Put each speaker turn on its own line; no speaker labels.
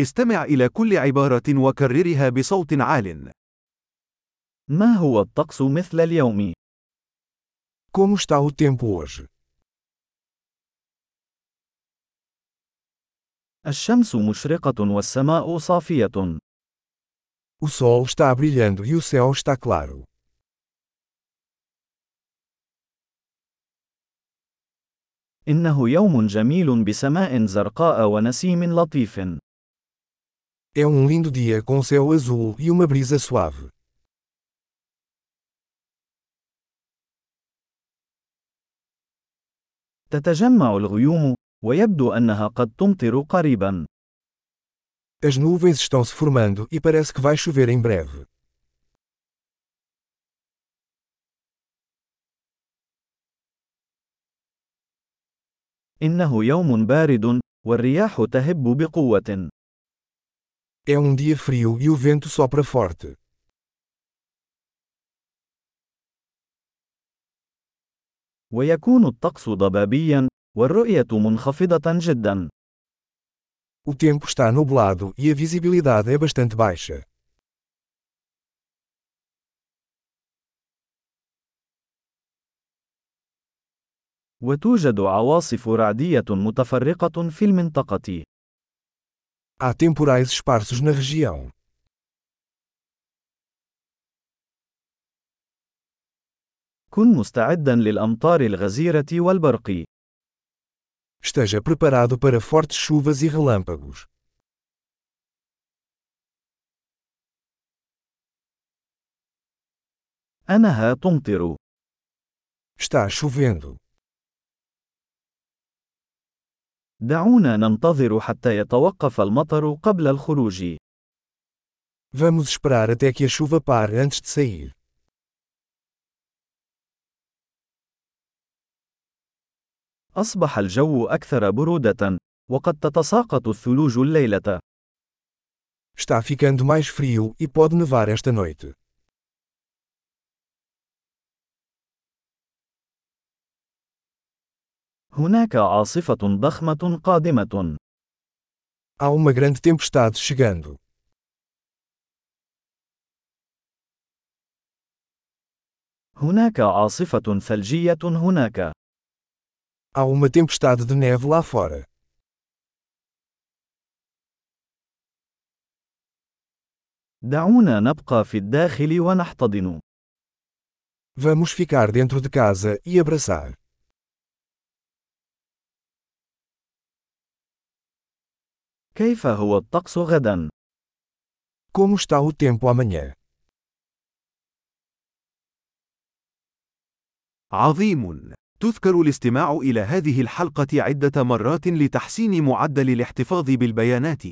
استمع إلى كل عبارة وكررها بصوت عال.
ما هو الطقس مثل اليوم؟
Como está o tempo hoje?
الشمس مشرقة والسماء صافية.
O sol está brilhando e o céu está claro.
إنه يوم جميل بسماء زرقاء ونسيم لطيف.
É um lindo dia com céu azul e uma brisa suave.
تتجمع الغيوم، ويبدو أنها قد تمطر قريبا.
As nuvens estão se formando e parece que vai chover em breve.
إنه يوم بارد، والرياح تهب بقوة.
É um dia frio e o vento sopra forte.
ويكون الطقس ضبابيا، والرؤية منخفضة جدا.
O tempo está nublado e a visibilidade é bastante baixa.
وتوجد عواصف رعدية متفرقة في المنطقة.
Há temporais esparsos na região.
كن مستعدا للأمطار الغزيرة والبرق.
Esteja preparado para fortes chuvas e relâmpagos.
أنها تمطر.
Está chovendo.
دعونا ننتظر حتى يتوقف المطر قبل الخروج.
Vamos esperar até que a chuva pare antes de sair.
أصبح الجو أكثر برودة، وقد تتساقط الثلوج الليلة.
Está ficando mais frio e pode nevar esta noite.
هناك عاصفة ضخمة قادمة.
Há uma grande tempestade chegando.
هناك عاصفة ثلجية هناك.
Há uma tempestade de neve lá fora.
دعونا نبقى في الداخل ونحتضن.
Vamos ficar dentro de casa e abraçar.
كيف هو الطقس غدا؟
Como está o tempo amanhã?
عظيم. تذكر الاستماع إلى هذه الحلقة عدة مرات لتحسين معدل الاحتفاظ بالبيانات.